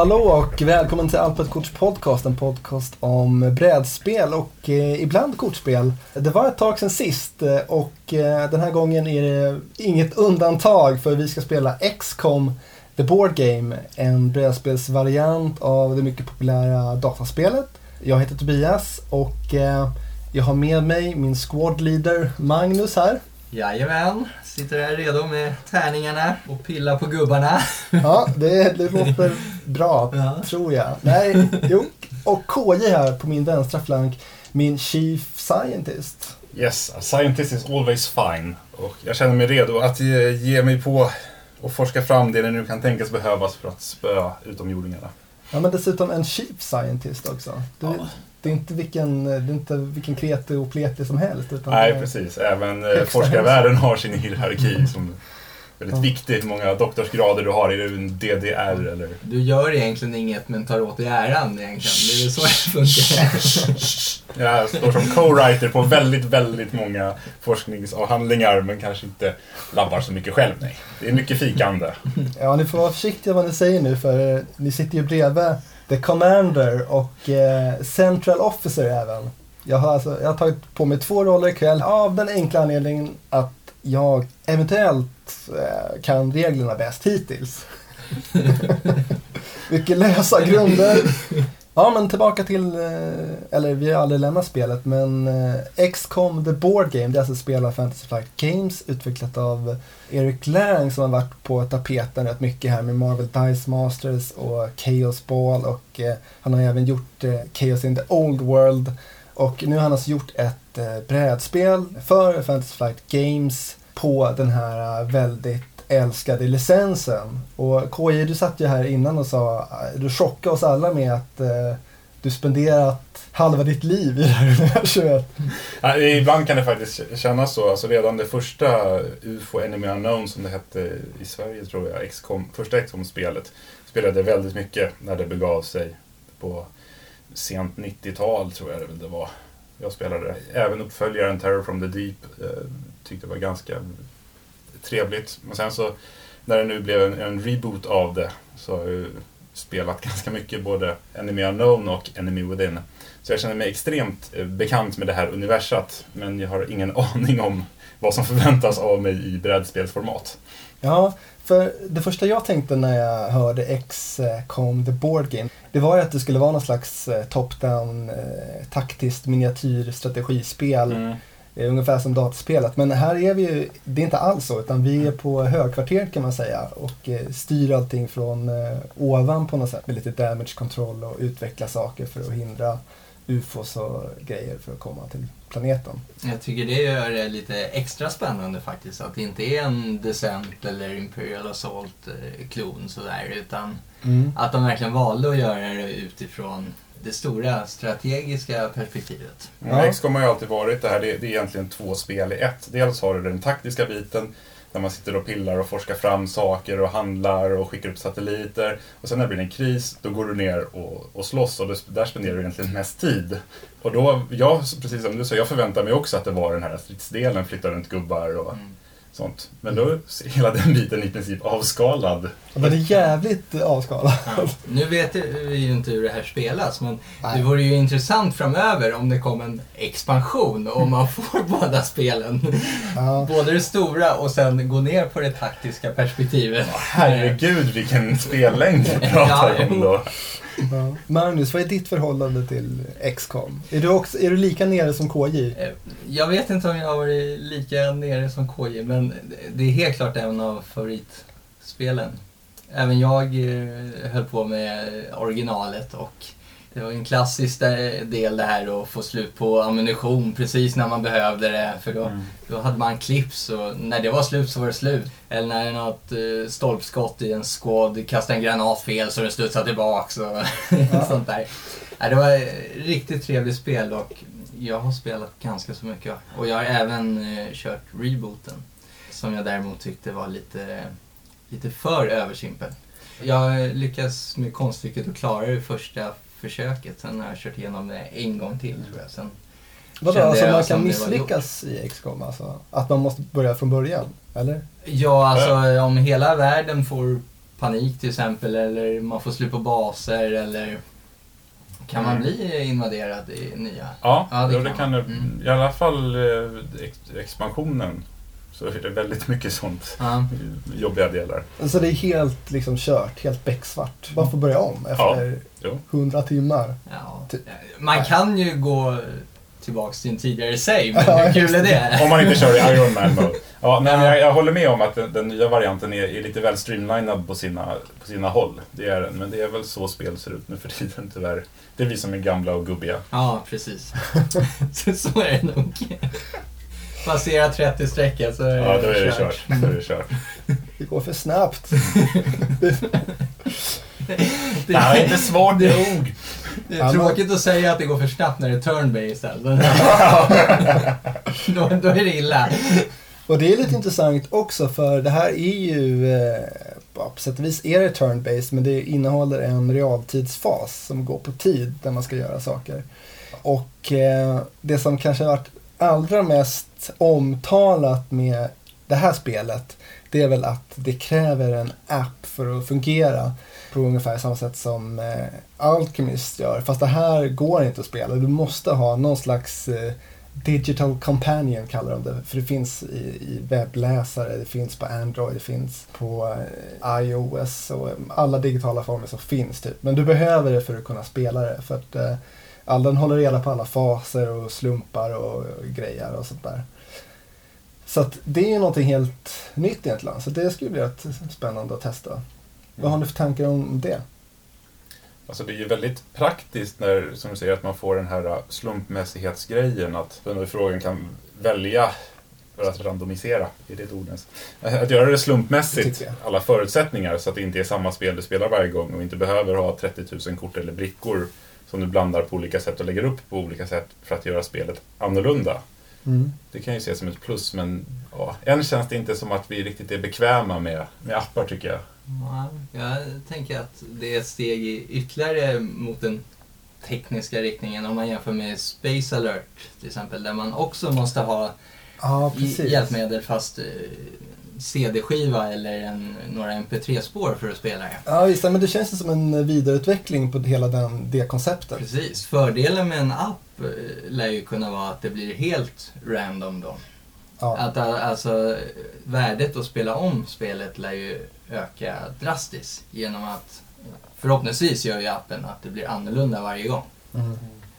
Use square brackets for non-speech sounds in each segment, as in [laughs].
Hallå och välkommen till Alpet Korts podcast, en podcast om brädspel och eh, ibland kortspel. Det var ett tag sedan sist eh, och eh, den här gången är det inget undantag för vi ska spela XCOM The Board Game, en brädspelsvariant av det mycket populära dataspelet. Jag heter Tobias och eh, jag har med mig min squad leader Magnus här. Jajamän, sitter här redo med tärningarna och pillar på gubbarna. Ja, det, det låter bra, Ja. tror jag. Nej, jo. Och KJ här på min vänstra flank, min Chief Scientist. Yes, a scientist is always fine. Och jag känner mig redo att ge, ge mig på och forska fram det det nu kan tänkas behövas för att spöa utomjordingarna. Ja, men dessutom en Chief Scientist också. Det, Ja. Det, är, inte vilken, det är inte vilken kreti och pleti som helst. Utan Nej, precis. Även eh, forskarvärlden har sin hierarki som är väldigt Ja. viktig. Hur många doktorsgrader du har. Är du en DDR eller? Du gör egentligen inget men tar åt dig äran egentligen. Det är väl så det funkar. [laughs] Jag står som co-writer på väldigt, väldigt många forskningsavhandlingar men kanske inte labbar så mycket själv. Nej. Det är mycket fikande. Ja, ni får vara försiktiga vad ni säger nu för eh, ni sitter ju bredvid The Commander och eh, Central Officer även. Jag har, alltså, jag har tagit på mig två roller ikväll av den enkla anledningen att jag eventuellt eh, kan reglerna bäst hittills. [laughs] Mycket lösa grunder. Ja, men tillbaka till, eh, eller vi har aldrig lämnat spelet, men eh, XCOM The Board Game, det är alltså ett spel av Fantasy Flight Games, utvecklat av Eric Lang som har varit på tapeten rätt mycket här med Marvel Dice Masters och Chaos Ball och eh, han har även gjort eh, Chaos in the Old World. Och nu har han alltså gjort ett eh, brädspel för Fantasy Flight Games på den här eh, väldigt älskade licensen. Och KJ, du satt ju här innan och sa, du chockade oss alla med att eh, du spenderat halva ditt liv i det här universumet. [laughs] Ja, ibland kan det faktiskt kännas så. Alltså redan det första UFO Enemy Unknown som det hette i Sverige tror jag, XCOM, första XCOM-spelet, spelade väldigt mycket när det begav sig på sent 90-tal tror jag det var. Jag spelade även uppföljaren Terror from the Deep, eh, tyckte jag var ganska trevligt. Men sen så när det nu blev en, en reboot av det så har jag ju spelat [laughs] ganska mycket både Enemy Unknown och Enemy Within. Så jag känner mig extremt eh, bekant med det här universat, men jag har ingen [laughs] aning om vad som förväntas av mig i brädspelsformat. Ja, för det första jag tänkte när jag hörde XCOM The Board Game, det var ju att det skulle vara någon slags eh, top-down eh, taktiskt miniatyrstrategispel. Mm. Eh, Ungefär som dataspelet. Men här är vi ju, det är inte alls så, utan vi är på högkvarteret kan man säga och eh, styr allting från eh, ovan på något sätt med lite damage control och utveckla saker för att hindra ufos och grejer för att komma till planeten. Jag tycker det gör det lite extra spännande faktiskt. Att det inte är en Descent eller Imperial Assault-klon sådär. Utan att de verkligen valde att göra det utifrån det stora strategiska perspektivet. Ja. Ja. XCOM har ju alltid varit det här, det är, det är egentligen två spel i ett. Dels har du den taktiska biten, där man sitter och pillar och forskar fram saker och handlar och skickar upp satelliter. Och sen när det blir en kris, då går du ner och, och slåss och det, där spenderar du egentligen mest tid. Och då, jag, precis som du sa, jag förväntar mig också att det var den här stridsdelen, flytta runt gubbar och Mm. Sånt. Men då är hela den biten i princip avskalad. Den är jävligt avskalad. Ja. Nu vet vi ju inte hur det här spelas men Nej. det vore ju intressant framöver om det kom en expansion och man [laughs] får båda spelen. Ja. Både det stora och sen gå ner på det taktiska perspektivet. Herregud vilken spellängd vi pratar Ja, om då. Ja. Magnus, vad är ditt förhållande till XCOM? Är du, också, är du lika nere som KJ? Eh, jag vet inte om jag har varit lika nere som KJ men det är helt klart en av favoritspelen. Även jag eh, höll på med originalet och det var en klassisk eh, del det här att få slut på ammunition precis när man behövde det. För då, Mm. då hade man clips och när det var slut så var det slut. Eller när något eh, stolpskott i en squad kastade en granat fel så den studsade tillbaks och [laughs] Ja. sånt där. Ja, det var ett riktigt trevligt spel och jag har spelat ganska så mycket. Och jag har även eh, kört rebooten. Som jag däremot tyckte var lite, lite för översimpel. Jag lyckas med konststycket att klara det första försöket. Sen har jag kört igenom det en gång till tror jag. Sen Vadå, alltså man kan misslyckas i XCOM alltså? Att man måste börja från början? Eller? Ja, alltså om hela världen får panik till exempel eller man får slut på baser eller kan man Mm. bli invaderad i nya? Ja, Ja, det jo, det kan kan man. Mm. I alla fall eh, ex expansionen. Så är det väldigt mycket sånt. Ja. Jobbiga delar. Så det är helt liksom kört, helt becksvart. Man får börja om efter Jo. 100 timmar. Ja. Man kan ju gå tillbaks till en tidigare save, men Ja, hur kul är det? Om man inte kör i Iron Man mode. [laughs] Ja, nej, men jag, jag håller med om att den, den nya varianten är, är lite väl streamlinad på sina, på sina håll. Det är den, men det är väl så spel ser ut nu för tiden tyvärr. Det är vi som är gamla och gubbiga. Ja, precis. [laughs] så, så är det nog. Passera 30 strecket så är Ja, då är det kört. Då är det kört. [laughs] Det går för snabbt. [laughs] Det, är inte svårt nog. det är tråkigt att säga att det går för snabbt när det är turn-based. [laughs] Då, då är det illa. Och det är lite intressant också för det här är ju, eh, på sätt och vis är det turn-based men det innehåller en realtidsfas som går på tid där man ska göra saker. Och eh, det som kanske har varit allra mest omtalat med det här spelet det är väl att det kräver en app för att fungera på ungefär samma sätt som eh, Alchemist gör. Fast det här går inte att spela. Du måste ha någon slags eh, Digital Companion kallar de det. För det finns i, i webbläsare, det finns på Android, det finns på eh, iOS och alla digitala former som finns. Typ. Men du behöver det för att kunna spela det. För att eh, all, den håller reda på alla faser och slumpar och, grejer och sånt där. Så det är någonting helt nytt egentligen. Så det skulle bli rätt spännande att testa. Vad har ni för tankar om det? Alltså det är ju väldigt praktiskt när, som du säger, att man får den här slumpmässighetsgrejen. Att frågan kan välja för att randomisera, är det ett ord ens? [laughs] Att göra det slumpmässigt, alla förutsättningar, så att det inte är samma spel du spelar varje gång och inte behöver ha 30 000 kort eller brickor som du blandar på olika sätt och lägger upp på olika sätt för att göra spelet annorlunda. Mm. Det kan ju ses som ett plus, men ja, än känns det inte som att vi riktigt är bekväma med, med appar tycker jag. Ja, jag tänker att det är ett steg ytterligare mot den tekniska riktningen om man jämför med Space Alert till exempel där man också måste ha Ja, hjälpmedel fast eh, CD-skiva eller en, några MP3-spår för att spela det. Ja, visst. Men det känns som en vidareutveckling på hela den, det konceptet. Precis. Fördelen med en app eh, lär ju kunna vara att det blir helt random då. Ja. Att eh, alltså värdet att spela om spelet lär ju öka drastiskt genom att förhoppningsvis gör ju appen att det blir annorlunda varje gång. Mm.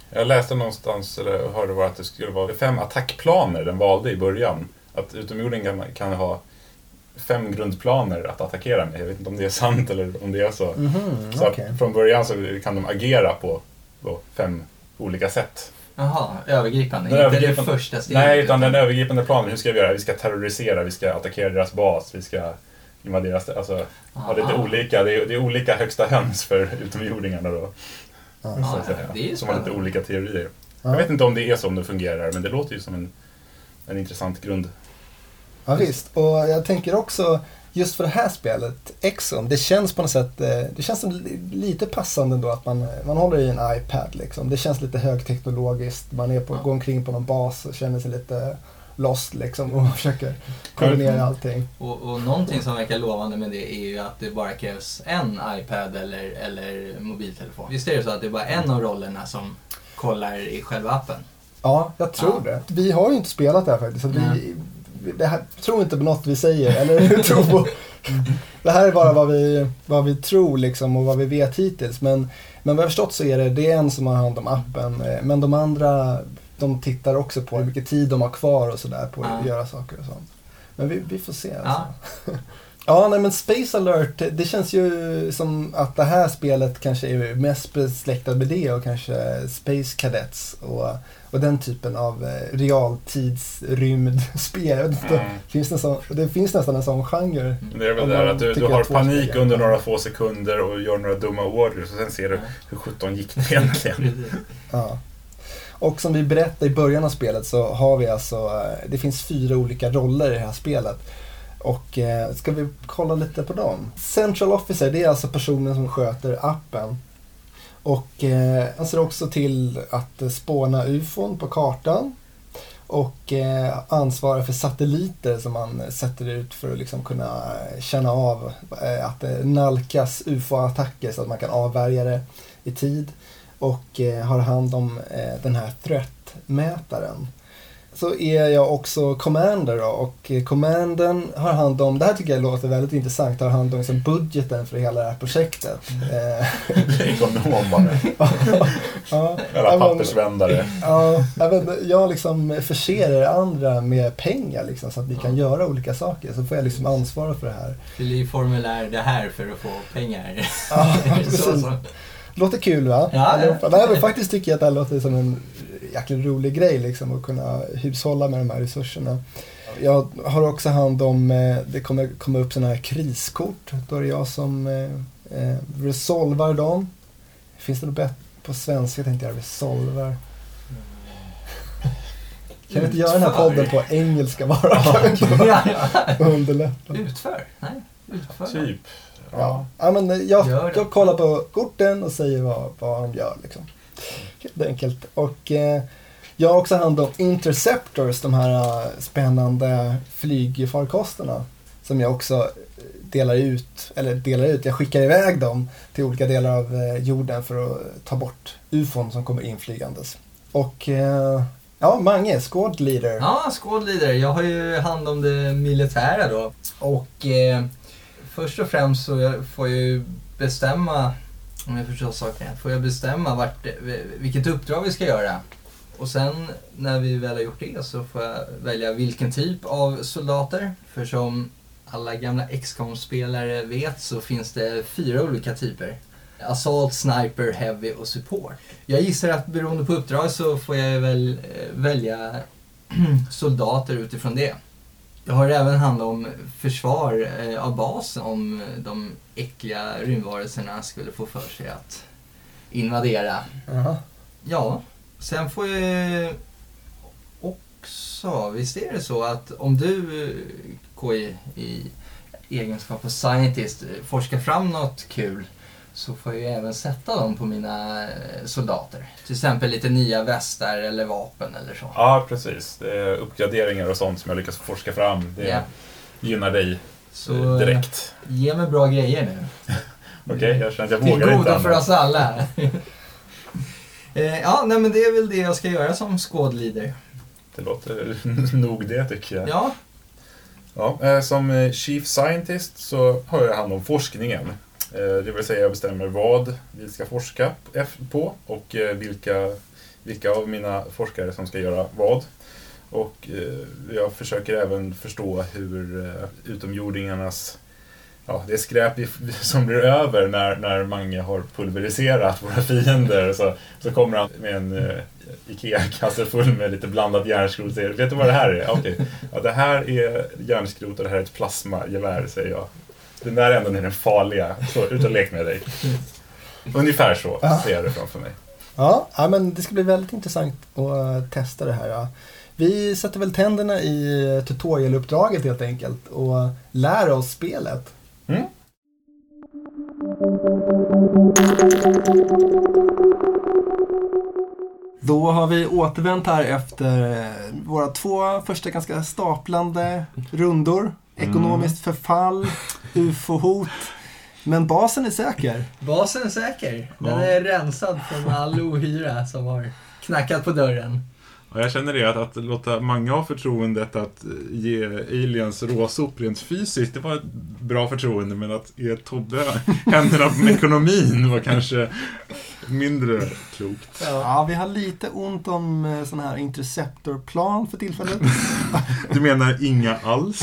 Jag läste någonstans, eller hörde var att det skulle vara fem attackplaner den valde i början. Att utomjordingen kan, kan ha fem grundplaner att attackera med. Jag vet inte om det är sant eller om det är så. Mhm, Så okej. att från början så kan de agera på då, fem olika sätt. Jaha, övergripande. Den inte övergripande- det första steget. Nej, utan den övergripande planen. Hur ska vi göra? Vi ska terrorisera, vi ska attackera deras bas, vi ska invadera Alltså, ha lite olika, det är, det är olika högsta höns för utomjordingarna då. Ja. Så att säga. det är Som har lite olika teorier. Ja. Jag vet inte om det är som det fungerar, men det låter ju som en, en intressant grund. Ja, visst. Och jag tänker också, just för det här spelet, Exxon, det känns på något sätt, eh, det känns lite passande ändå att man, man håller i en iPad liksom. Det känns lite högteknologiskt, man är på, Ja. går omkring på någon bas och känner sig lite lost liksom och [laughs] försöker koordinera allting. Och, och någonting som verkar lovande med det är ju att det bara krävs en iPad eller, eller mobiltelefon. Visst är det så att det är bara en av rollerna som kollar i själva appen? Ja, jag tror Ja. det. Vi har ju inte spelat det här faktiskt. Så vi. Det här, tror inte på något vi säger. Eller [laughs] tror på, [laughs] det här är bara vad vi, vad vi tror liksom och vad vi vet hittills. Men, men vad jag förstått så är det, det är en som har hand om appen. eh, Men de andra, de tittar också på hur mycket tid de har kvar och sådär på att Ja. göra saker och sånt. Men vi, vi får se. Ja. Alltså. [laughs] Ja, nej men Space Alert, det- det känns ju som att det här spelet kanske är mest besläktat med det och kanske Space Cadets och, och den typen av eh, realtidsrymdspel. [laughs] Mm. finns det, så, det finns nästan en sån genre. Det är väl det att du, du har panik spel- under några få sekunder och gör några dumma orders och sen ser du hur sjutton gick det egentligen. [laughs] Ja. Och som vi berättade i början av spelet så har vi alltså, eh, det finns fyra olika roller i det här spelet. Och eh, ska vi kolla lite på dem? Central Officer, det är alltså personen som sköter appen. Och eh, han ser också till att eh, spåna ufon på kartan. och eh, ansvarar för satelliter som man sätter ut för att liksom kunna känna av eh, att det nalkas ufo-attacker så att man kan avvärja det i tid. Och eh, har hand om eh, den här threat-mätaren så är jag också commander då, och commanden har hand om, det här tycker jag låter väldigt intressant, har hand om liksom budgeten för hela det här projektet. [laughs] Ekonom bara. [laughs] ja, Eller pappersvändare. Ja, jag, vet, jag liksom förser er andra med pengar liksom, så att vi kan göra olika saker. Så får jag liksom ansvara för det här. Fyll i formulär det här för att få pengar. Ja, [laughs] precis. Låter kul va? Ja, ja. Nej, men faktiskt tycker jag att det här låter som en jäkligt rolig grej liksom att kunna hushålla med de här resurserna. Jag har också hand om, eh, det kommer komma upp sådana här kriskort. Då är det jag som eh, eh, resolvar dem. Finns det något bättre på svenska tänkte jag, resolvar. [laughs] Kan vi inte göra den här podden på engelska bara? [laughs] [laughs] Underlätta. Utför? Nej, utför. Typ. Ja. ja. men jag, jag kollar på korten och säger vad, vad de gör. Liksom. Helt enkelt. Och eh, jag har också hand om Interceptors, de här uh, spännande flygfarkosterna. Som jag också eh, delar ut, eller delar ut, jag skickar iväg dem till olika delar av eh, jorden för att ta bort ufon som kommer inflygandes. Och eh, ja, Mange, squad leader. Ja, squad leader. Jag har ju hand om det militära då. Och eh, först och främst så får jag ju bestämma om jag förstår saken rätt, får jag bestämma vart, vilket uppdrag vi ska göra. Och sen när vi väl har gjort det så får jag välja vilken typ av soldater. För som alla gamla XCOM-spelare vet så finns det fyra olika typer. Assault, Sniper, Heavy och Support. Jag gissar att beroende på uppdrag så får jag väl eh, välja [clears throat] soldater utifrån det. Jag har även hand om försvar eh, av basen om de äckliga rymdvarelserna skulle få för sig att invadera. Aha. Ja, sen får jag också, visst är det så att om du KI i egenskap av scientist forskar fram något kul så får jag även sätta dem på mina eh, soldater. Till exempel lite nya västar eller vapen eller så. Ja, precis. Det är uppgraderingar och sånt som jag lyckas forska fram. Det yeah. gynnar dig så, direkt. Ge mig bra grejer nu. [laughs] Okej, okay, jag känner att jag vågar inte. Till goda för oss alla. [laughs] Eh, ja, nej, men det är väl det jag ska göra som skådlider. Det låter [laughs] nog det tycker jag. Ja. ja eh, som Chief Scientist så har jag hand om forskningen. Eh, det vill säga jag bestämmer vad vi ska forska på och eh, vilka, vilka av mina forskare som ska göra vad. Och eh, jag försöker även förstå hur utomjordingarnas ja, det skräp [laughs] som blir över när, när Mange har pulveriserat våra fiender. Så, så kommer han med en IKEA-kasse full med lite blandat järnskrot och säger Vet du vad det här är? Okej, okay. ja, det här är järnskrot och det här är ett plasmagevär, säger jag. Den där änden är den farliga. Så ut och lek med dig. [laughs] Ungefär så ja. ser jag det framför mig. Ja, ja, men det ska bli väldigt intressant att testa det här. Ja. Vi sätter väl tänderna i tutorialuppdraget helt enkelt och lär oss spelet. Mm. Då har vi återvänt här efter våra två första ganska staplande rundor. Ekonomiskt mm. förfall, ufo-hot. Men basen är säker. Basen är säker. Den ja. är rensad från all ohyra som har knackat på dörren. Ja, jag känner det, att, att låta många ha förtroendet att ge aliens råsop rent fysiskt, det var ett bra förtroende, men att ge Tobbe [laughs] händerna på ekonomin var kanske mindre klokt. Ja, vi har lite ont om eh, sån här interceptorplan för tillfället. du menar inga alls?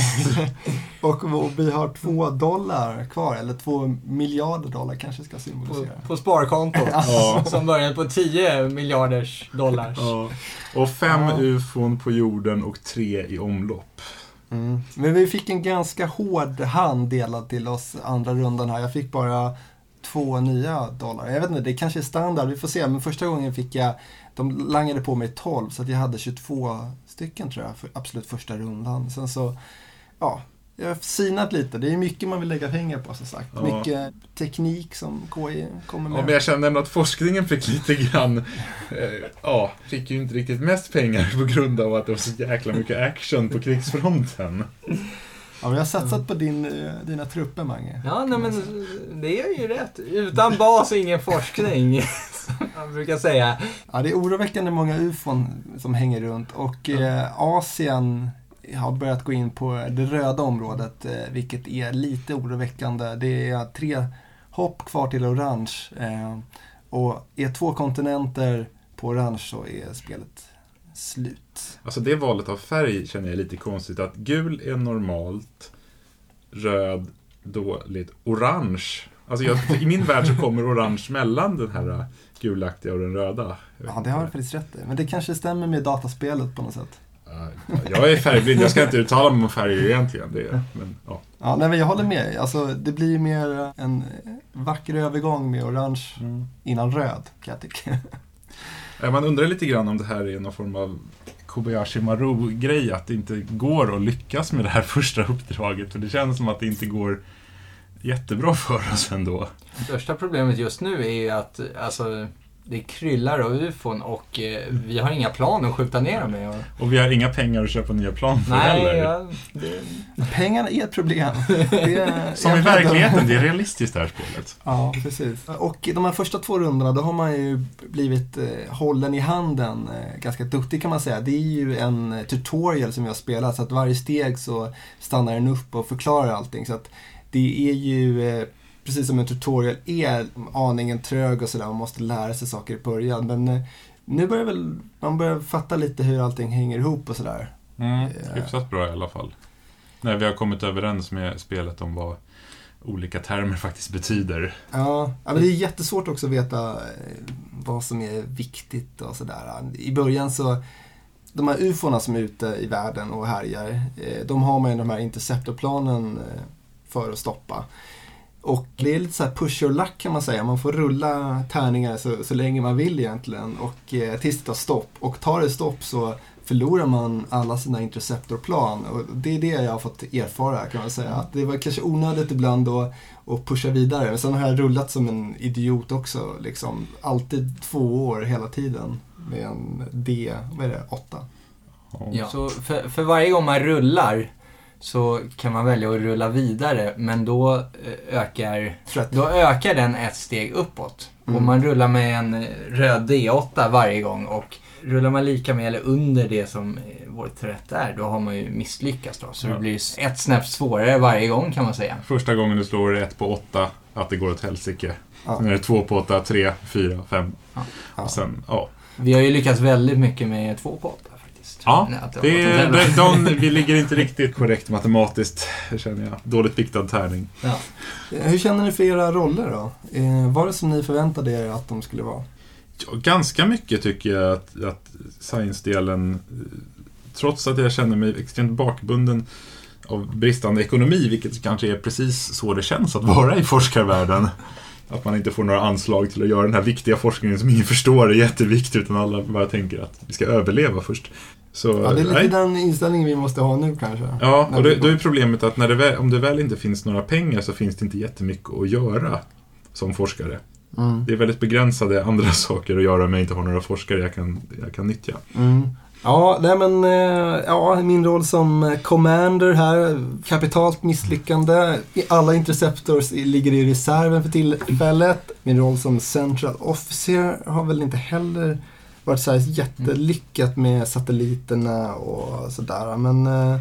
[laughs] och vi har två dollar kvar, eller två miljarder dollar kanske ska symbolisera. På, på sparkontot, [laughs] ja. som börjar på 10 miljarders dollar. Ja. Och fem ja. ufon på jorden och tre i omlopp. Mm. Men vi fick en ganska hård hand delad till oss andra rundan här. Jag fick bara två nya dollar. Jag vet inte, det kanske är standard, vi får se. Men första gången fick jag, de langade på mig 12 så att jag hade 22 stycken tror jag, för absolut första rundan. Sen så, ja, jag har synat lite. Det är mycket man vill lägga pengar på som sagt. Ja. Mycket teknik som KI kommer med. Ja, men jag kände ändå att forskningen fick lite grann, eh, ja, fick ju inte riktigt mest pengar på grund av att det var så jäkla mycket action på krigsfronten. [laughs] Ja, vi har satsat på din, eh, dina trupper, Mange. Ja, nej, men det är ju rätt. Utan bas ingen forskning, [laughs] som man brukar säga. Ja, det är oroväckande många ufon som hänger runt och eh, Asien har börjat gå in på det röda området, eh, vilket är lite oroväckande. Det är tre hopp kvar till orange. Eh, och är två kontinenter på orange så är spelet slut. Alltså det valet av färg känner jag är lite konstigt. Att gul är normalt, röd dåligt, orange. Alltså jag, i min värld så kommer orange mellan den här gulaktiga och den röda. Ja, det har du faktiskt rätt i. Men det kanske stämmer med dataspelet på något sätt. Ja, Jag är färgblind, jag ska inte uttala mig om färger egentligen. Det, men, ja. Ja, nej, men jag håller med. Alltså, det blir mer en vacker övergång med orange innan röd, kan jag tycka. Eh, man undrar lite grann om det här är någon form av Kobayashi Maru-grej, att det inte går att lyckas med det här [laughs] första uppdraget. För det känns som att det inte går jättebra för oss ändå. Största problemet just nu är ju att alltså, det kryllar av ufon och eh, vi har inga plan att skjuta ner dem med. Och, Och vi har inga pengar att köpa nya plan för nej, heller. ja, det, Pengarna är ett problem. [laughs] Är, Som i verkligheten, det är realistiskt det här spelet. Ja, precis. Och de här första två rundorna, då har man ju blivit eh, hållen i handen eh, ganska duktig kan man säga. Det är ju en tutorial som vi har spelat, så att varje steg så stannar den upp och förklarar allting. Så att det är ju, precis som en tutorial är aningen trög och sådär, man måste lära sig saker i början. Men eh, nu börjar väl man börjar fatta lite hur allting hänger ihop och sådär. Mm, Ja. hyfsat bra i alla fall. När vi har kommit överens med spelet om vad olika termer faktiskt betyder. Ja, men det är jättesvårt också att veta eh, vad som är viktigt och sådär. I början så, de här ufona som är ute i världen och härjar, eh, de har man ju de här interceptorplanen eh, för att stoppa. Och det är lite så här push your luck kan man säga. Man får rulla tärningar så, så länge man vill egentligen och eh, tills det tar stopp. Och tar det stopp så förlorar man alla sina interceptorplan. Och det är det jag har fått erfara kan man säga. Att det var kanske onödigt ibland att, att pusha vidare. Men sen har jag rullat som en idiot också. Liksom, alltid två år hela tiden med en D, vad är det, 8. ja. Så för, för varje gång man rullar så kan man välja att rulla vidare men då eh, ökar, då ökar den ett steg uppåt. Mm. Och man rullar med en röd D8 varje gång och rullar man lika med eller under det som eh, vår threat är, då har man ju misslyckats då. Så Ja. det blir ett snäpp svårare varje gång kan man säga. Första gången du slår ett på åtta, att det går åt helsike. Ja. Sen är det två på åtta, tre, fyra, fem. Ja. Och sen, ja. Vi har ju lyckats väldigt mycket med två på åtta faktiskt. Ja, det det, varit de, vi ligger inte riktigt korrekt matematiskt, det känner jag. Dåligt viktad tärning. Ja. Hur känner ni för era roller då? Eh, var det som ni förväntade er att de skulle vara? Ja, ganska mycket tycker jag att, att science-delen, trots att jag känner mig extremt bakbunden av bristande ekonomi, vilket kanske är precis så det känns att vara i forskarvärlden. Att man inte får några anslag till att göra den här viktiga forskningen som ingen förstår är jätteviktig, utan alla bara tänker att vi ska överleva först. Så, Ja, det är lite nej. den inställningen vi måste ha nu kanske. Ja, och vi då, är problemet att när det väl, om det väl inte finns några pengar så finns det inte jättemycket att göra som forskare. Mm. Det är väldigt begränsade andra [laughs] saker att göra om jag inte har några forskare jag kan, jag kan nyttja. Mm. Ja, nej men eh, ja, min roll som eh, commander här, kapitalt misslyckande. Alla interceptors ligger i reserven för tillfället. Min roll som central officer har väl inte heller varit så här jättelyckat med satelliterna och sådär. Men eh,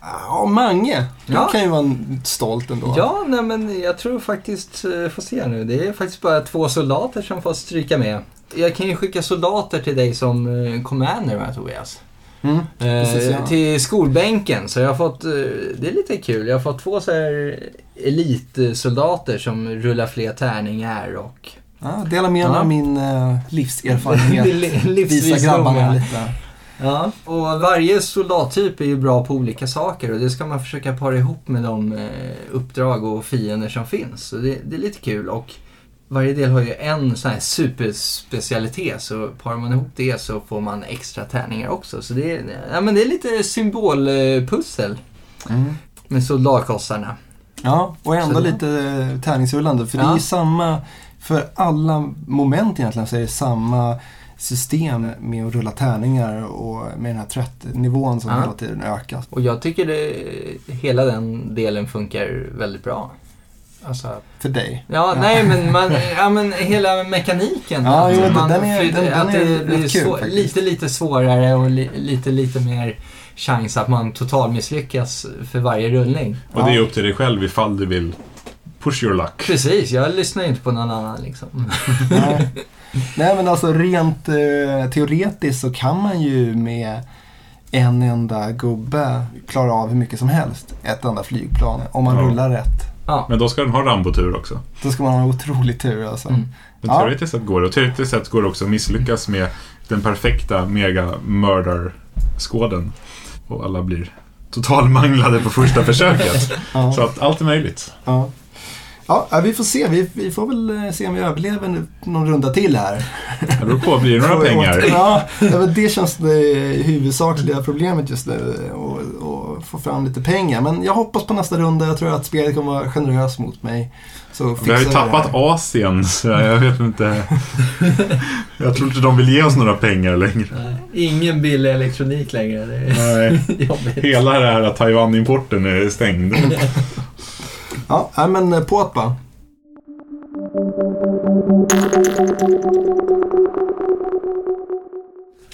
ja, Mange, Ja. du kan ju vara stolt ändå. Ja, nej men jag tror faktiskt, eh, får se nu, det är faktiskt bara två soldater som får stryka med. Jag kan ju skicka soldater till dig som eh, commander va, Tobias? Mm. Precis, ja. Till skolbänken, så jag har fått, det är lite kul, jag har fått två så här elitsoldater som rullar fler tärningar och Ja, dela med mig Ja. av min eh, livserfarenhet. [laughs] Li- Visa grabbarna ja. lite. Ja, och varje soldattyp är ju bra på olika saker och det ska man försöka para ihop med de eh, uppdrag och fiender som finns. Så det, det är lite kul och varje del har ju en sån här superspecialitet så parar man ihop det så får man extra tärningar också. Så det är, ja, men det är lite symbolpussel. Mm. med soldatkossarna. Ja, och ändå Så lite eh, tärningsrullande. För det är Ja. ju samma, för alla moment egentligen så är det samma system med att rulla tärningar och med den här tröttnivån som Ja. hela tiden ökas. Och jag tycker det, hela den delen funkar väldigt bra. Alltså, För dig. ja, Ja. nej men, man, ja, men hela mekaniken. Ja, att jo, man, den är- flyttar- den- den att det är blir kul svår, lite, lite svårare och li, lite, lite mer chans att man total misslyckas för varje rullning. Och det är upp till dig själv ifall du vill push your luck. Precis, jag lyssnar ju inte på någon annan liksom. [laughs] Nej. Nej men alltså rent eh, teoretiskt så kan man ju med en enda gubbe klara av hur mycket som helst. Ett enda flygplan. Om man Ja. rullar rätt. Ja. Men då ska den ha Rambo-tur också. Då ska man ha otrolig tur alltså. Mm. Men Ja. teoretiskt sett går det. Och teoretiskt sett går det också att misslyckas med den perfekta mega-mördar-skåden. Och alla blir totalmanglade på första försöket. [laughs] Ja. Så att allt är möjligt. Ja. Ja, vi får se. Vi, vi får väl eh, se om vi överlever någon runda till här. Det beror på, blir det några [laughs] pengar? Ja, det känns det huvudsakliga problemet just nu. Att få fram lite pengar. Men jag hoppas på nästa runda. Jag tror att spelet kommer vara generöst mot mig. Så Vi har ju tappat. Asien, så jag vet inte. [laughs] Jag tror inte de vill ge oss några pengar längre. Ingen billig elektronik längre. Det är Nej. [laughs] jobbigt. Hela det här Taiwan-importen är stängd. Ja, nej, men eh, på att bara.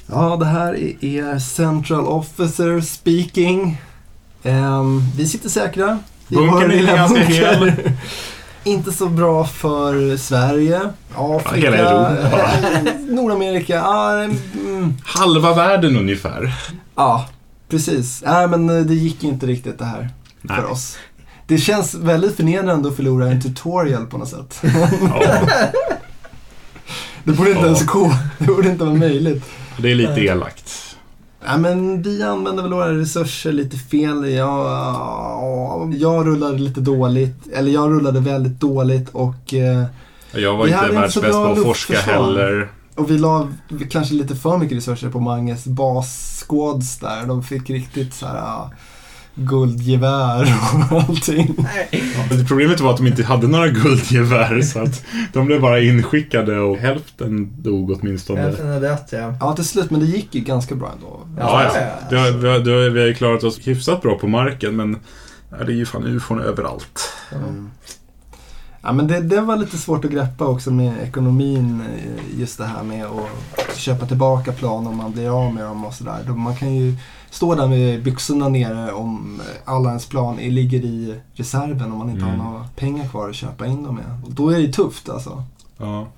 Ja, det här är er Central Officer speaking. Ehm, vi sitter säkra. Bunkern är ganska hel. [laughs] Inte så bra för Sverige, Afrika, hela Europa. [laughs] Nordamerika. Ja, mm, Halva världen ungefär. ja, precis. Nej, men eh, det gick inte riktigt det här Nej. för oss. Det känns väldigt förnedrande att förlora en tutorial på något sätt. Ja, [laughs] Det borde inte Ja. ens gå. Det borde inte vara möjligt. det är lite elakt. Ja, men vi använder väl våra resurser lite fel. Jag, jag rullade lite dåligt. Eller jag rullade väldigt dåligt och, eh, Jag var inte världsbäst på att forska heller. och vi la kanske lite för mycket resurser på Manges bassquads där. De fick riktigt så här guldgevär och [laughs] allting. Men Problemet var att de inte hade några guldgevär så att de blev bara inskickade och hälften dog åtminstone. Hälften är dött ja. Ja, till slut. Men det gick ju ganska bra ändå. Ja, ja. Det har, vi, har, det har, vi har ju klarat oss hyfsat bra på marken men ja, det är ju fan ufon överallt. Mm. Ja, men det, det var lite svårt att greppa också med ekonomin. eh, Just det här med att köpa tillbaka plan om man blir av med dem och sådär. Man kan ju stå där med byxorna nere om alla ens plan ligger i reserven om man inte Mm. har några pengar kvar att köpa in dem med. Och då är det ju tufft alltså. Ja.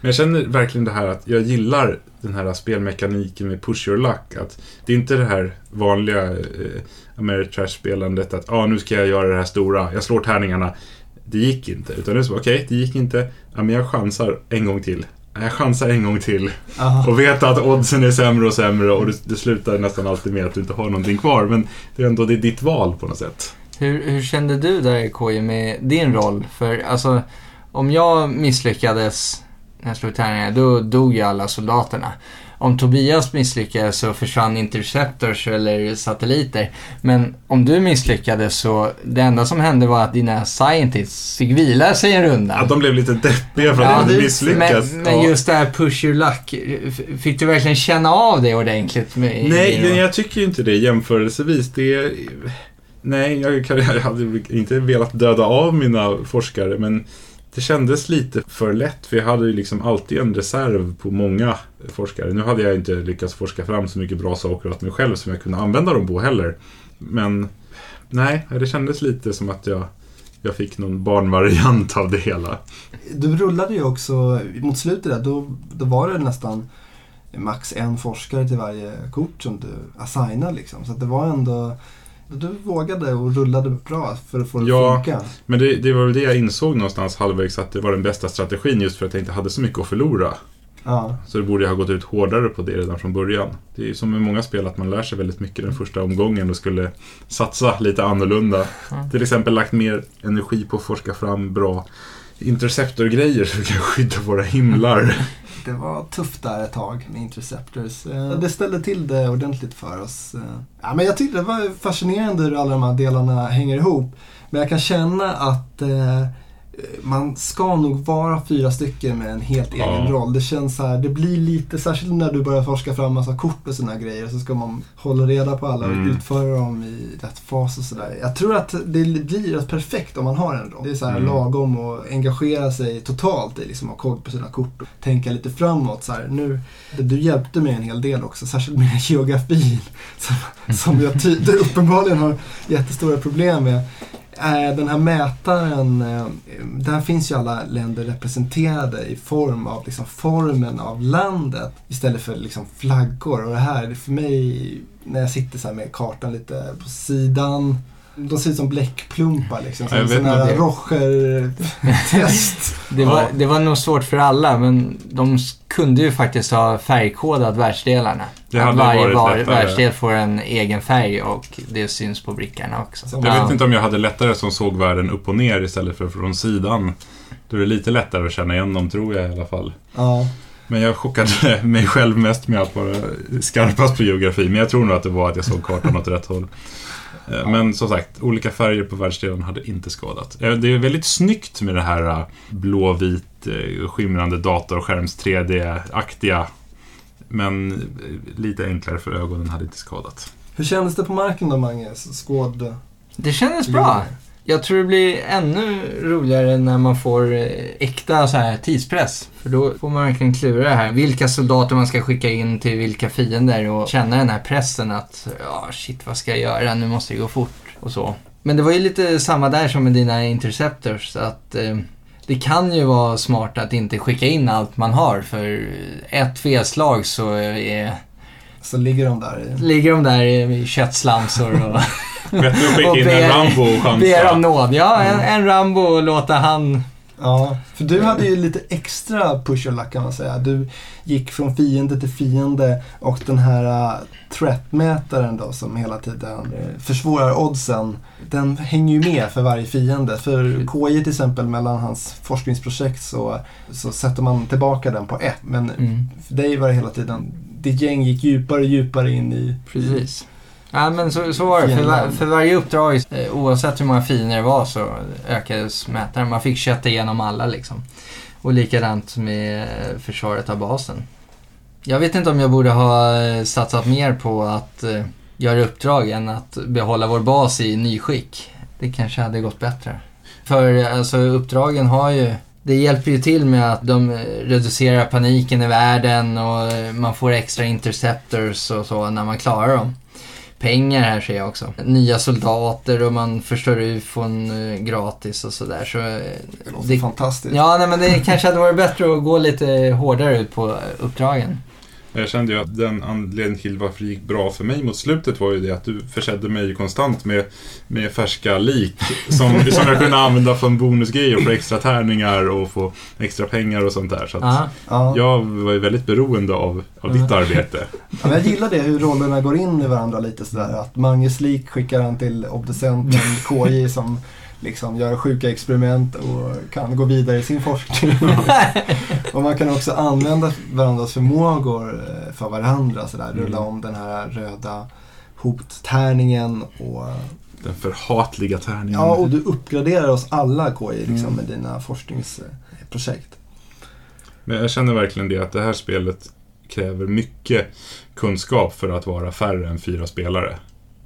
Men jag känner verkligen det här att jag gillar den här spelmekaniken med push your luck. Att det är inte det här vanliga eh, Ameritrash-spelandet att ah, nu ska jag göra det här stora, jag slår tärningarna. Det gick inte. Utan det är så, okej, det gick inte. Ja, men jag chansar en gång till. Jag chansar en gång till. Aha. Och vet att oddsen är sämre och sämre och det, det slutar nästan alltid med att du inte har någonting kvar. Men det är ändå det är ditt val på något sätt. Hur, hur kände du där KJ med din roll? För alltså, om jag misslyckades när jag slog tärningar, då dog ju alla soldaterna. Om Tobias misslyckades så försvann interceptors eller satelliter. Men om du misslyckades så, det enda som hände var att dina scientists fick vila sig en runda. Att de blev lite deppiga för att Ja, de hade misslyckats. Men, men just det här push your luck, fick du verkligen känna av det ordentligt? Med, Nej, roll? jag tycker ju inte det jämförelsevis. Det är... Nej, jag, kan, jag hade inte velat döda av mina forskare, men det kändes lite för lätt. För jag hade ju liksom alltid en reserv på många forskare. Nu hade jag inte lyckats forska fram så mycket bra saker åt mig själv som jag kunde använda dem på heller. Men nej, det kändes lite som att jag, jag fick någon barnvariant av det hela. Du rullade ju också, mot slutet där, då, då var det nästan max en forskare till varje kort som du assignade liksom. Så att det var ändå, du vågade och rullade bra för att få det Ja. att funka. Men det, det var väl det jag insåg någonstans halvvägs att det var den bästa strategin just för att jag inte hade så mycket att förlora. Ja. Så det borde jag ha gått ut hårdare på det redan från början. Det är ju som med många spel att man lär sig väldigt mycket den första omgången och skulle satsa lite annorlunda. Mm. Till exempel lagt mer energi på att forska fram bra interceptorgrejer så vi kan skydda våra himlar. [laughs] det var tufft där ett tag med Interceptors. Eh, det ställde till det ordentligt för oss. Eh. Ja, men jag tyckte det var fascinerande hur alla de här delarna hänger ihop. Men jag kan känna att eh, man ska nog vara fyra stycken med en helt Ja. egen roll. Det känns så här, det blir lite, särskilt när du börjar forska fram massa kort och såna grejer, så ska man hålla reda på alla och Mm. utföra dem i rätt fas och sådär. Jag tror att det blir rätt perfekt om man har en roll. Det är så här Mm. lagom och engagera sig totalt i liksom att ha koll på sina kort och tänka lite framåt. Så här, nu, du hjälpte mig en hel del också, särskilt med geografin. [laughs] Som, som jag ty- [laughs] uppenbarligen har jättestora problem med. Eh, Den här mätaren, eh, där finns ju alla länder representerade i form av liksom formen av landet istället för liksom flaggor. Och det här, för mig, när jag sitter så här med kartan lite på sidan, de ser ut som bläckplumpar liksom. Som vet sån här inte. Rocher-test. [laughs] Det var, det var nog svårt för alla, men de kunde ju faktiskt ha färgkodat världsdelarna. Det Att varje var, världsdel får en egen färg och det syns på brickorna också. Jag Ja. vet inte om jag hade lättare som såg världen upp och ner istället för från sidan. Då är det lite lättare att känna igen dem, tror jag i alla fall. Ja. Men jag chockade [laughs] mig själv mest med att vara skarpast på geografi. Men jag tror nog att det var att jag såg kartan åt rätt håll. Eh, Men som sagt, olika färger på världsdelen hade inte skadat. Eh, Det är väldigt snyggt med det här eh, blåvit, skimrande datorskärms 3D-aktiga. Men eh, lite enklare för ögonen hade inte skadat. Hur kändes det på marken då, Mange? Skåd... Det kändes bra. Jag tror det blir ännu roligare när man får eh, äkta så här tidspress. För då får man verkligen klura det här. Vilka soldater man ska skicka in till vilka fiender och känna den här pressen att ja, shit vad ska jag göra? Nu måste det gå fort och så. Men det var ju lite samma där som med dina interceptors. Att eh, det kan ju vara smart att inte skicka in allt man har. För ett felslag så är, Så ligger de där i... ligger de där i köttslamsor och Bättre att skicka Och in ber- en Rambo och ber om chansa. nåd. Ja, en, en Rambo och låta han Ja, för du hade ju lite extra push och luck kan man säga. Du gick från fiende till fiende och den här uh, threat-mätaren då som hela tiden eh, försvårar oddsen. Den hänger ju med för varje fiende. För KJ till exempel mellan hans forskningsprojekt så, så sätter man tillbaka den på ett. Men Mm, för dig var det hela tiden, ditt gäng gick djupare och djupare in i... precis. Ja, men så, så var det. För, var, för varje uppdrag, eh, oavsett hur många fiender det var, så ökades mätaren. Man fick kötta igenom alla liksom. Och likadant med eh, försvaret av basen. Jag vet inte om jag borde ha eh, satsat mer på att göra uppdrag än att behålla vår bas i nyskick. Det kanske hade gått bättre. För alltså uppdragen har ju det hjälper ju till med att de reducerar paniken i världen och man får extra interceptors och så när man klarar dem. Pengar här ser jag också. Nya soldater och man förstör ufon eh, gratis och sådär. Så, eh, Det låter det, fantastiskt. ja, nej, men det kanske hade varit bättre att gå lite hårdare ut på eh, uppdragen. Jag kände ju att den anledningen till varför det gick bra för mig mot slutet var ju det att du försedde mig konstant med, med färska lik som, [laughs] som jag kunde använda som bonusgrejer för extra tärningar och få extra pengar och sånt där. Så att Ja. Ja. jag var ju väldigt beroende av, av ditt Ja. arbete. [laughs] Ja, men jag gillar det hur rollerna går in i varandra lite sådär. Att Manges lik skickar han till obducenten [laughs] KJ som liksom gör sjuka experiment och kan gå vidare i sin forskning. [laughs] och man kan också använda varandras förmågor eh, för varandra. Sådär. Rulla Mm. om den här röda hottärningen och Den förhatliga tärningen. Ja, och du uppgraderar oss alla KI liksom, Mm. med dina forskningsprojekt. Men jag känner verkligen det att det här spelet kräver mycket kunskap för att vara färre än fyra spelare.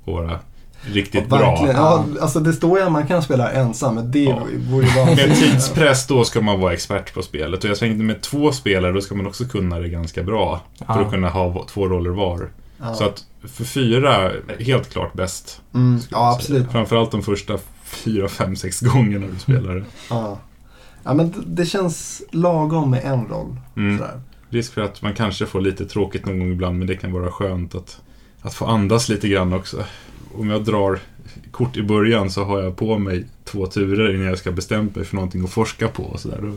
Och vara riktigt bra. Ja, alltså det står ju att man kan spela ensam, men det Ja. vore ju Med tidspress då ska man vara expert på spelet. Och jag tänkte med två spelare då ska man också kunna det ganska bra. För Ja. att kunna ha två roller var. Ja. Så att för fyra, helt klart bäst. Mm, ja, absolut. Framförallt de första fyra, fem, sex gångerna du spelar det. Ja. ja, men det- det känns lagom med en roll. Mm. Sådär. Risk för att man kanske får lite tråkigt någon gång ibland, men det kan vara skönt att, att få andas lite grann också. Om jag drar kort i början så har jag på mig två turer innan jag ska bestämma mig för någonting att forska på och sådär.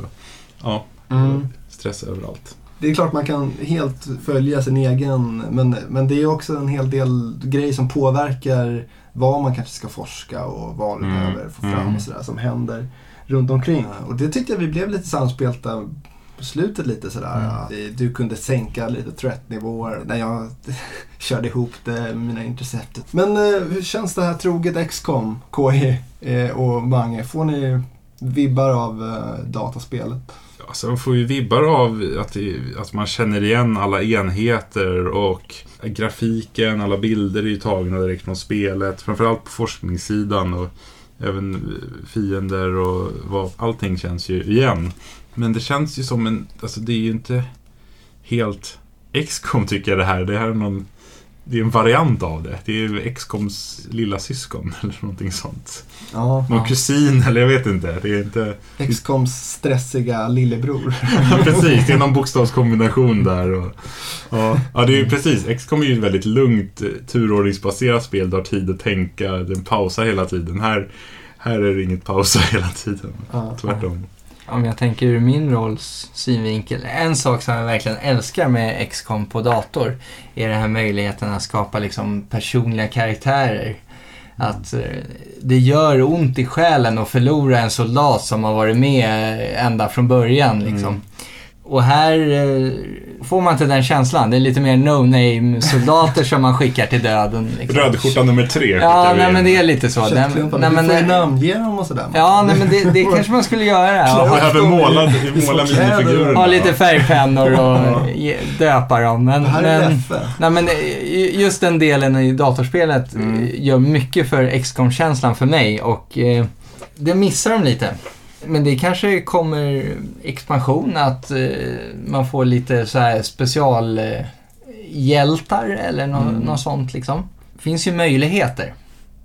Ja, Mm. stress överallt. Det är klart man kan helt följa sin egen, men, men det är också en hel del grejer som påverkar vad man kanske ska forska och vad du Mm, behöver få fram mm. och sådär som händer runt omkring. Och det tyckte jag vi blev lite samspelta på slutet lite sådär. Mm. Du kunde sänka lite threat-nivåer när jag [laughs] körde ihop det med mina interceptet. Men eh, hur känns det här troget XCOM, KI eh, och Mange? Får ni vibbar av eh, dataspelet? Ja, sen får ju vibbar av att, det, att man känner igen alla enheter och grafiken, alla bilder är ju tagna direkt från spelet. Framförallt på forskningssidan och även fiender och vad, allting känns ju igen. Men det känns ju som en, alltså det är ju inte helt XCOM tycker jag det här. Det här är någon, det är en variant av det. Det är XCOMs lilla syskon [laughs] eller någonting sånt. Ja. Någon Ja. kusin eller jag vet inte. Det är inte... XCOMs stressiga lillebror. [laughs] Ja, precis, det är någon bokstavskombination där. Och, ja, ja, det är ju precis. XCOM är ju ett väldigt lugnt, eh, turordningsbaserat spel. Du har tid att tänka, den pausar hela tiden. Här, här är det inget pausa [laughs] hela tiden. Ja. Tvärtom. Om jag tänker ur min rolls synvinkel. En sak som jag verkligen älskar med XCOM på dator är den här möjligheten att skapa liksom personliga karaktärer. Att eh, det gör ont i själen att förlora en soldat som har varit med ända från början. Liksom. Mm. Och här eh, får man inte den känslan. Det är lite mer no-name-soldater som man skickar till döden. Liksom. Rödskjorta nummer tre Ja, vi nej in. men det är lite så. Nej, Du men, får ju eh, namnge dem och sådär. Ja, nej, men det, det kanske man skulle göra. [laughs] Ja, behöver måla, minifigurerna. ha lite färgpennor och ge- döpa dem. Men, Det här är men, nej, men eh, just den delen i datorspelet eh, Mm. gör mycket för XCOM-känslan för mig och eh, det missar de lite. Men det kanske kommer expansion, att eh, man får lite så här specialhjältar eh, hjältar eller nå, Mm. något sånt liksom. finns ju möjligheter.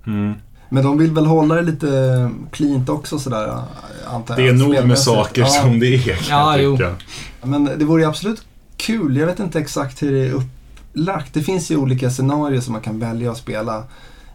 Mm. Men de vill väl hålla det lite cleant också sådär, antar jag. Det är nog med saker ja. som det är kan Ja, jag jo. tycka. Men det vore ju absolut kul. Jag vet inte exakt hur det är upplagt. Det finns ju olika scenarier som man kan välja att spela.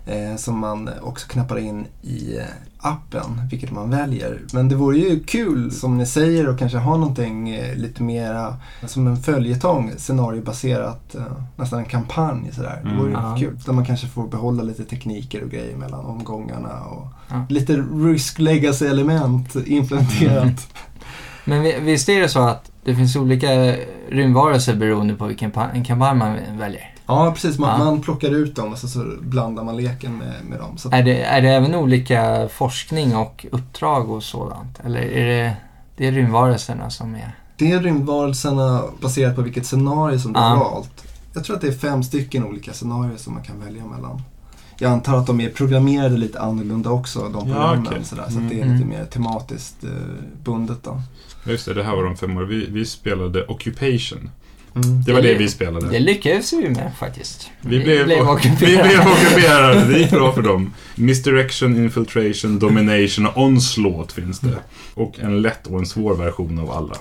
Eh, som man också knappar in i eh, appen, vilket man väljer. Men det vore ju kul, som ni säger, att kanske ha någonting eh, lite mera som en följetong, scenariobaserat, eh, nästan en kampanj sådär. Det Mm. vore ju Ja. kul. Där man kanske får behålla lite tekniker och grejer mellan omgångarna. Och Ja. Lite risk legacy-element implementerat. [laughs] Men vi- visst är det så att det finns olika rymdvarelser beroende på vilken pa- en kampanj man väljer? Ja, precis. Man, Ja. man plockar ut dem och så, så blandar man leken med, med dem. Så att, Är det, är det även olika forskning och uppdrag och sådant? Eller är det, det är rymdvarelserna som är... det är rymdvarelserna baserat på vilket scenario som du Ja. har valt. Jag tror att det är fem stycken olika scenarier som man kan välja mellan. Jag antar att de är programmerade lite annorlunda också, de Ja, programmen. okej. sådär, så att det är Mm. lite mer tematiskt eh, bundet. Då. Just det, det här var de fem år. Vi, vi spelade Occupation. Mm. Det var det vi Det spelade. lyckades vi med faktiskt. Vi blev, [laughs] vi ockuperade. blev ockuperade. Det gick bra för dem. Misdirection, Infiltration, Domination och Onslaught finns det. Och en lätt och en svår version av alla.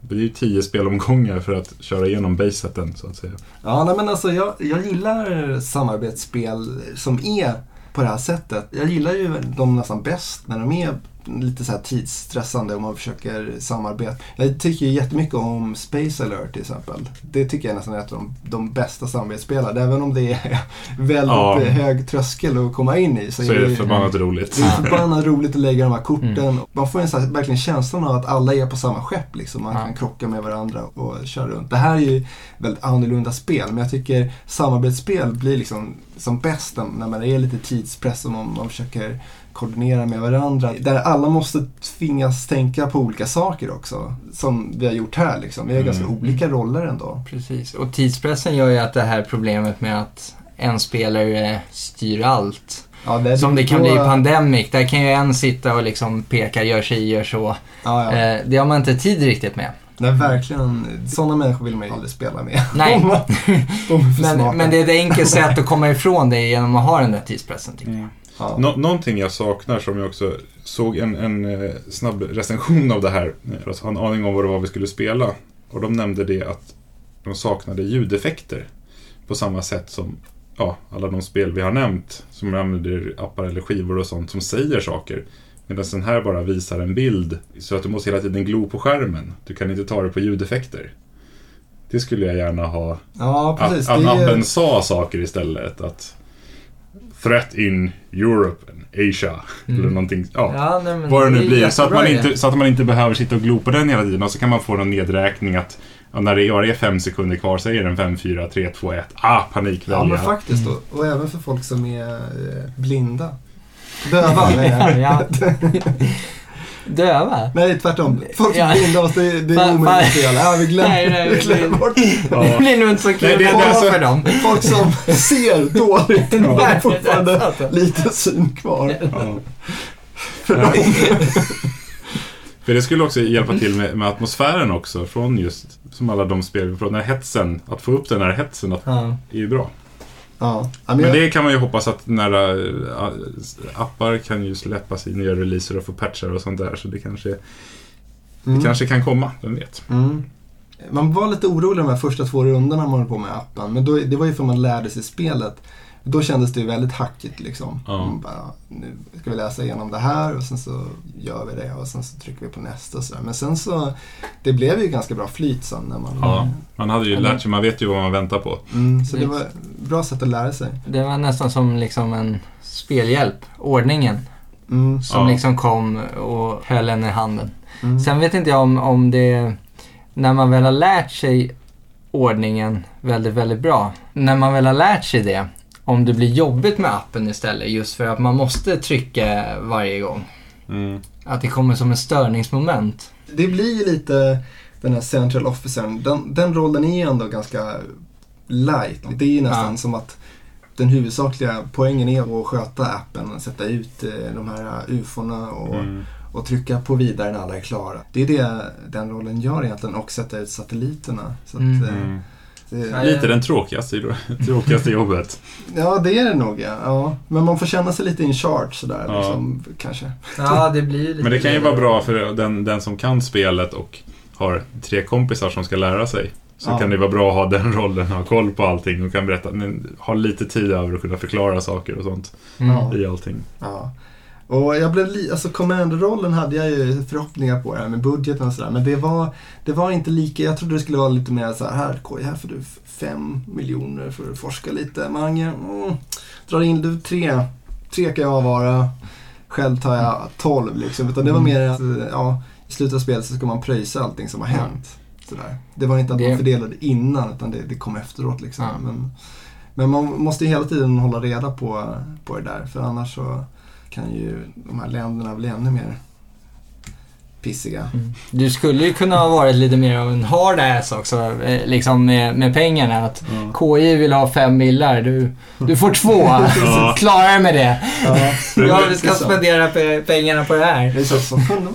Det är ju tio spelomgångar för att köra igenom baseten, så att säga. Ja, nej, men alltså jag, jag gillar samarbetsspel som är på det här sättet. Jag gillar ju dem nästan bäst när de är lite så här tidsstressande och man försöker samarbeta. Jag tycker ju jättemycket om Space Alert till exempel. Det tycker jag nästan är ett av de, de bästa samarbetsspelen. Även om det är [laughs] väldigt Ja. hög tröskel att komma in i. Så är det förbannat roligt. det är förbannat roligt att lägga de här korten. Mm. Man får en så här, verkligen känslan av att alla är på samma skepp. Liksom. Man Ja. kan krocka med varandra och köra runt. Det här är ju väldigt annorlunda spel. Men jag tycker samarbetsspel blir liksom som bäst när- när man är lite tidspress och man, man försöker koordinera med varandra. Där alla måste tvingas tänka på olika saker också. Som vi har gjort här. Liksom. Vi har Mm. ganska olika roller ändå. Precis, och tidspressen gör ju att det här problemet med att en spelare styr allt. Ja, det, Som det kan då- bli i Pandemic. Där kan ju en sitta och liksom peka, gör sig, gör så. Ja, ja. Eh, det har man inte tid riktigt med. Nej, verkligen. Sådana människor vill man ju aldrig spela med. Nej. [laughs] De är för smarta. Men, men det är ett enkelt sätt att komma ifrån det genom att ha den där tidspressen tycker jag. Ja. Nå- någonting jag saknar som jag också såg en, en eh, snabb recension av det här för att ha en aning om vad det var vi skulle spela. Och de nämnde det att de saknade ljudeffekter på samma sätt som ja, alla de spel vi har nämnt som använder appar eller skivor och sånt som säger saker. Medan den här bara visar en bild så att du måste hela tiden glo på skärmen. Du kan inte ta det på ljudeffekter. Det skulle jag gärna ha Ja, precis. att, att appen sa saker istället. Att Threat in Europe and Asia. Mm. Eller någonting. Ja. Ja, nej, men Vad det nu blir. Så att, man inte, så att man inte behöver sitta och glo på den hela tiden. Och så kan man få en nedräkning att ja, när det bara är fem sekunder kvar så är den 5, 4, 3, 2, 1. Ah, panik Ja, men faktiskt. Mm. Och, även för folk som är eh, blinda. Döva, ja. [laughs] Döva? Nej, tvärtom. Folk som Ja. blinda, måste, det är omöjligt spela. Ja, vi glömmer, Nej, nej, vi glömmer det- bort. [laughs] Det blir nog inte så Nej, kul det- det är ändå alltså- för dem. Folk som ser dåligt Nej, har fortfarande lite syn kvar. Ja. För dem. För det skulle också hjälpa till med, med atmosfären också. Från just, som alla de spel vi pratar den här hetsen. Att få upp den här hetsen att, Ja. är ju bra. Ja, men det kan man ju hoppas att när äh, appar kan ju släppas i nya releaser och få patchar och sånt där. Så det kanske, mm, det kanske kan komma, vem vet. mm. Man var lite orolig de här första två rundorna man höll på med appen. Men då, det var ju för man lärde sig spelet. Då kändes det ju väldigt hackigt liksom. Ja. Man bara, nu ska vi läsa igenom det här och sen så gör vi det och sen så trycker vi på nästa och sådär. Men sen så, det blev ju ganska bra flyt sen när man... Ja, man hade ju Eller- lärt sig, man vet ju vad man väntar på. Mm, så det var ett bra sätt att lära sig. Det var nästan som liksom en spelhjälp. Ordningen. Mm, Som Ja. liksom kom och höll en i handen. mm. Sen vet inte jag om, om det... När man väl har lärt sig ordningen väldigt, väldigt bra. När man väl har lärt sig det. Om det blir jobbigt med appen istället. Just för att man måste trycka varje gång. Mm. Att det kommer som ett störningsmoment. Det blir ju lite den här central officern. Den, den rollen är ju ändå ganska light. Det är ju nästan Ja. som att den huvudsakliga poängen är att sköta appen, sätta ut eh, de här ufona och, Mm. och trycka på vidare när alla är klara. Det är det den rollen gör egentligen och sätta ut satelliterna. Så att, Mm. Eh, Lite den tråkigaste, [laughs] tråkigaste jobbet. ja, det är det nog ja. ja. Men man får känna sig lite in charge sådär. Ja. Liksom, kanske. Ja, det blir lite... Men det kan ju vara bra för den, den som kan spelet och har tre kompisar som ska lära sig. Så Ja. kan det vara bra att ha den [laughs] rollen, ha koll på allting och kan berätta, ha lite tid över att kunna förklara saker och sånt Mm. I allting. Ja. Och jag blev alltså commander-rollen hade jag ju förhoppningar på det här med budgeten och sådär. Men det var, det var inte lika, jag trodde det skulle vara lite mer så här, här här får du fem miljoner för att forska lite. Mange, mm, drar in du tre, tre kan jag vara. Själv tar jag tolv liksom. Utan det var mer att, eh, ja, i slutet av spelet så ska man pröjsa allting som har hänt. Sådär. Det var inte att man fördelade innan utan det, det kom efteråt liksom. Men, men man måste ju hela tiden hålla reda på, på det där för annars så kan ju de här länderna bli ännu mer pissiga. Mm. Du skulle ju kunna ha varit lite mer av en hard ass också, eh, liksom med, med pengarna. Att KI vill ha fem millar, du, du får två. [laughs] Ja. Klara dig med det. Ja, det är ska spendera pe- pengarna på det här. Det är så, så kunde man,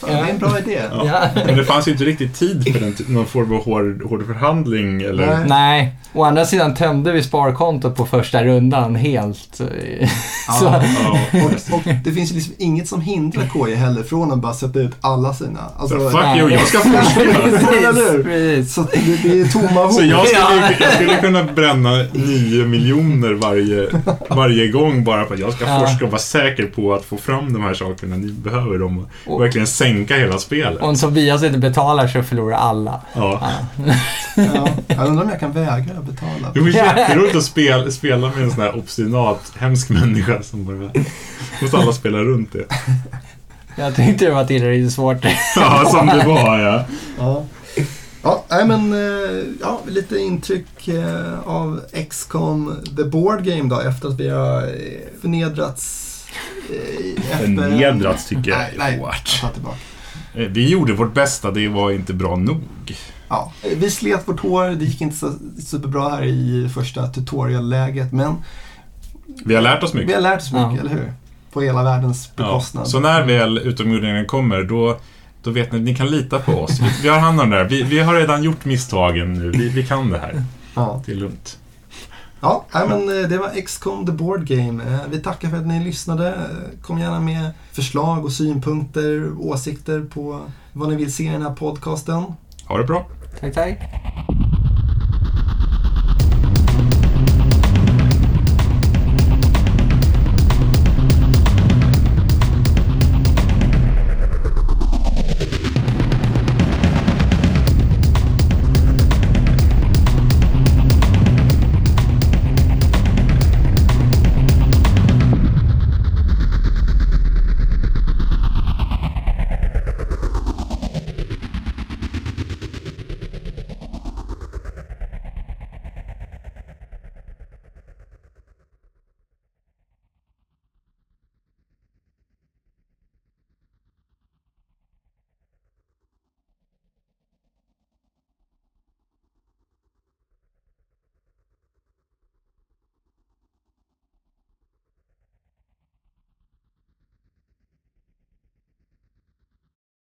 fan, det är en bra idé. Ja. Ja. Men det fanns ju inte riktigt tid för den, någon form av hård, hård förhandling eller... Nej. Nej, å andra sidan tömde vi sparkontot på första rundan helt. [laughs] Så, Ja. Ja. Och, och det finns ju liksom inget som hindrar KI heller från att bara sätta ut alla sina. Alltså, Så fuck you, jag ska [laughs] forska! Hur? precis. Så det, det är tomma hot. Så jag skulle, Ja. jag skulle kunna bränna 9 miljoner varje, varje gång bara för att jag ska Ja. forska och vara säker på att få fram de här sakerna. Ni behöver dem och Och- verkligen sänka hela spelet. Om Tobias inte betalar så förlorar alla. Ja. Ja. Ja, jag undrar om jag kan vägra betala. Det var jätteroligt att spela, spela med en sån här obstinat, hemsk människa som bara... Måste alla spela runt det. Jag tyckte det var tillräckligt svårt. Ja, som det var ja. Ja. Ja, nej men eh, ja, lite intryck eh, av XCOM The Board Game då efter att vi har eh, förnedrats. efter- Förnedrats tycker jag Nej, är nej, hårt. jag tar tillbaka. Vi gjorde vårt bästa, det var inte bra nog. Ja, vi slet vårt hår, det gick inte så superbra här i första tutorial-läget men Vi har lärt oss vi mycket. har lärt oss mycket, Ja. eller hur? På hela världens Ja. bekostnad. Så när väl utomjordingen kommer, då, då vet ni, ni kan lita på oss. Vi, vi har hand om det här. Vi, vi har redan gjort misstagen nu. Vi, vi kan det här. Ja, Det är lugnt. ja men eh, det var XCOM The Board Game. Eh, Vi tackar för att ni lyssnade. Eh, Kom gärna med förslag och synpunkter, åsikter på vad ni vill se i den här podcasten. Ha det bra. Tack, tack.